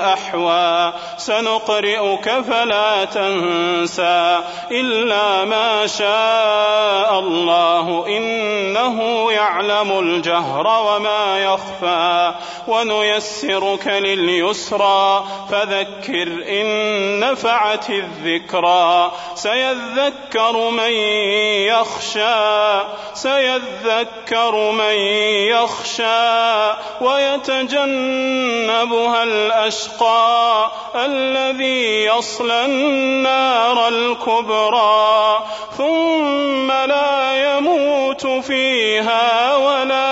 أحوى. سنقرئك فلا تنسى. إلا ما شاء الله إنه يعلم الجهر وما يخفى. ونيسرك لليسرى. فذكر إن نفعت الذكرى. سيذكر من يخشى. سيذكر من يخشى. ويتجنبها الأشقى الذي يصلى النار الكبرى ثم لا يموت فيها ولا